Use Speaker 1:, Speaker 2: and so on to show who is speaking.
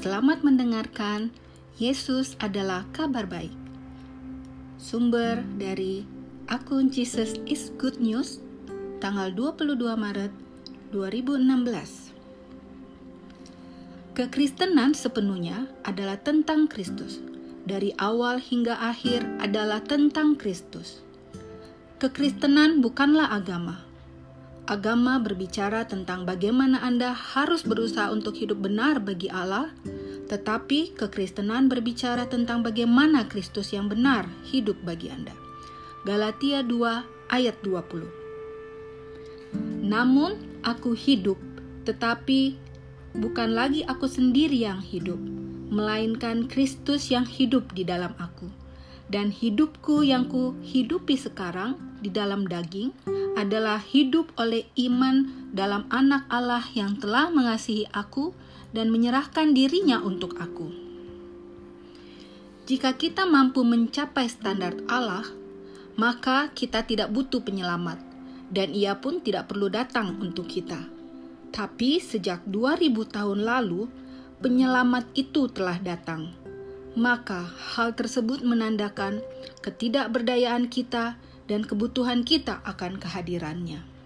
Speaker 1: Selamat mendengarkan. Yesus adalah kabar baik. Sumber dari akun Jesus is Good News tanggal 22 Maret 2016. Kekristenan sepenuhnya adalah tentang Kristus. Dari awal hingga akhir adalah tentang Kristus. Kekristenan bukanlah agama, Agama berbicara tentang bagaimana Anda harus berusaha untuk hidup benar bagi Allah, tetapi kekristenan berbicara tentang bagaimana Kristus yang benar hidup bagi Anda. Galatia 2 ayat 20. Namun aku hidup, tetapi bukan lagi aku sendiri yang hidup, melainkan Kristus yang hidup di dalam aku. Dan hidupku yang ku hidupi sekarang di dalam daging adalah hidup oleh iman dalam anak Allah yang telah mengasihi aku dan menyerahkan dirinya untuk aku. Jika kita mampu mencapai standar Allah, maka kita tidak butuh penyelamat dan ia pun tidak perlu datang untuk kita. Tapi sejak 2000 tahun lalu, penyelamat itu telah datang. Maka hal tersebut menandakan ketidakberdayaan kita dan kebutuhan kita akan kehadirannya.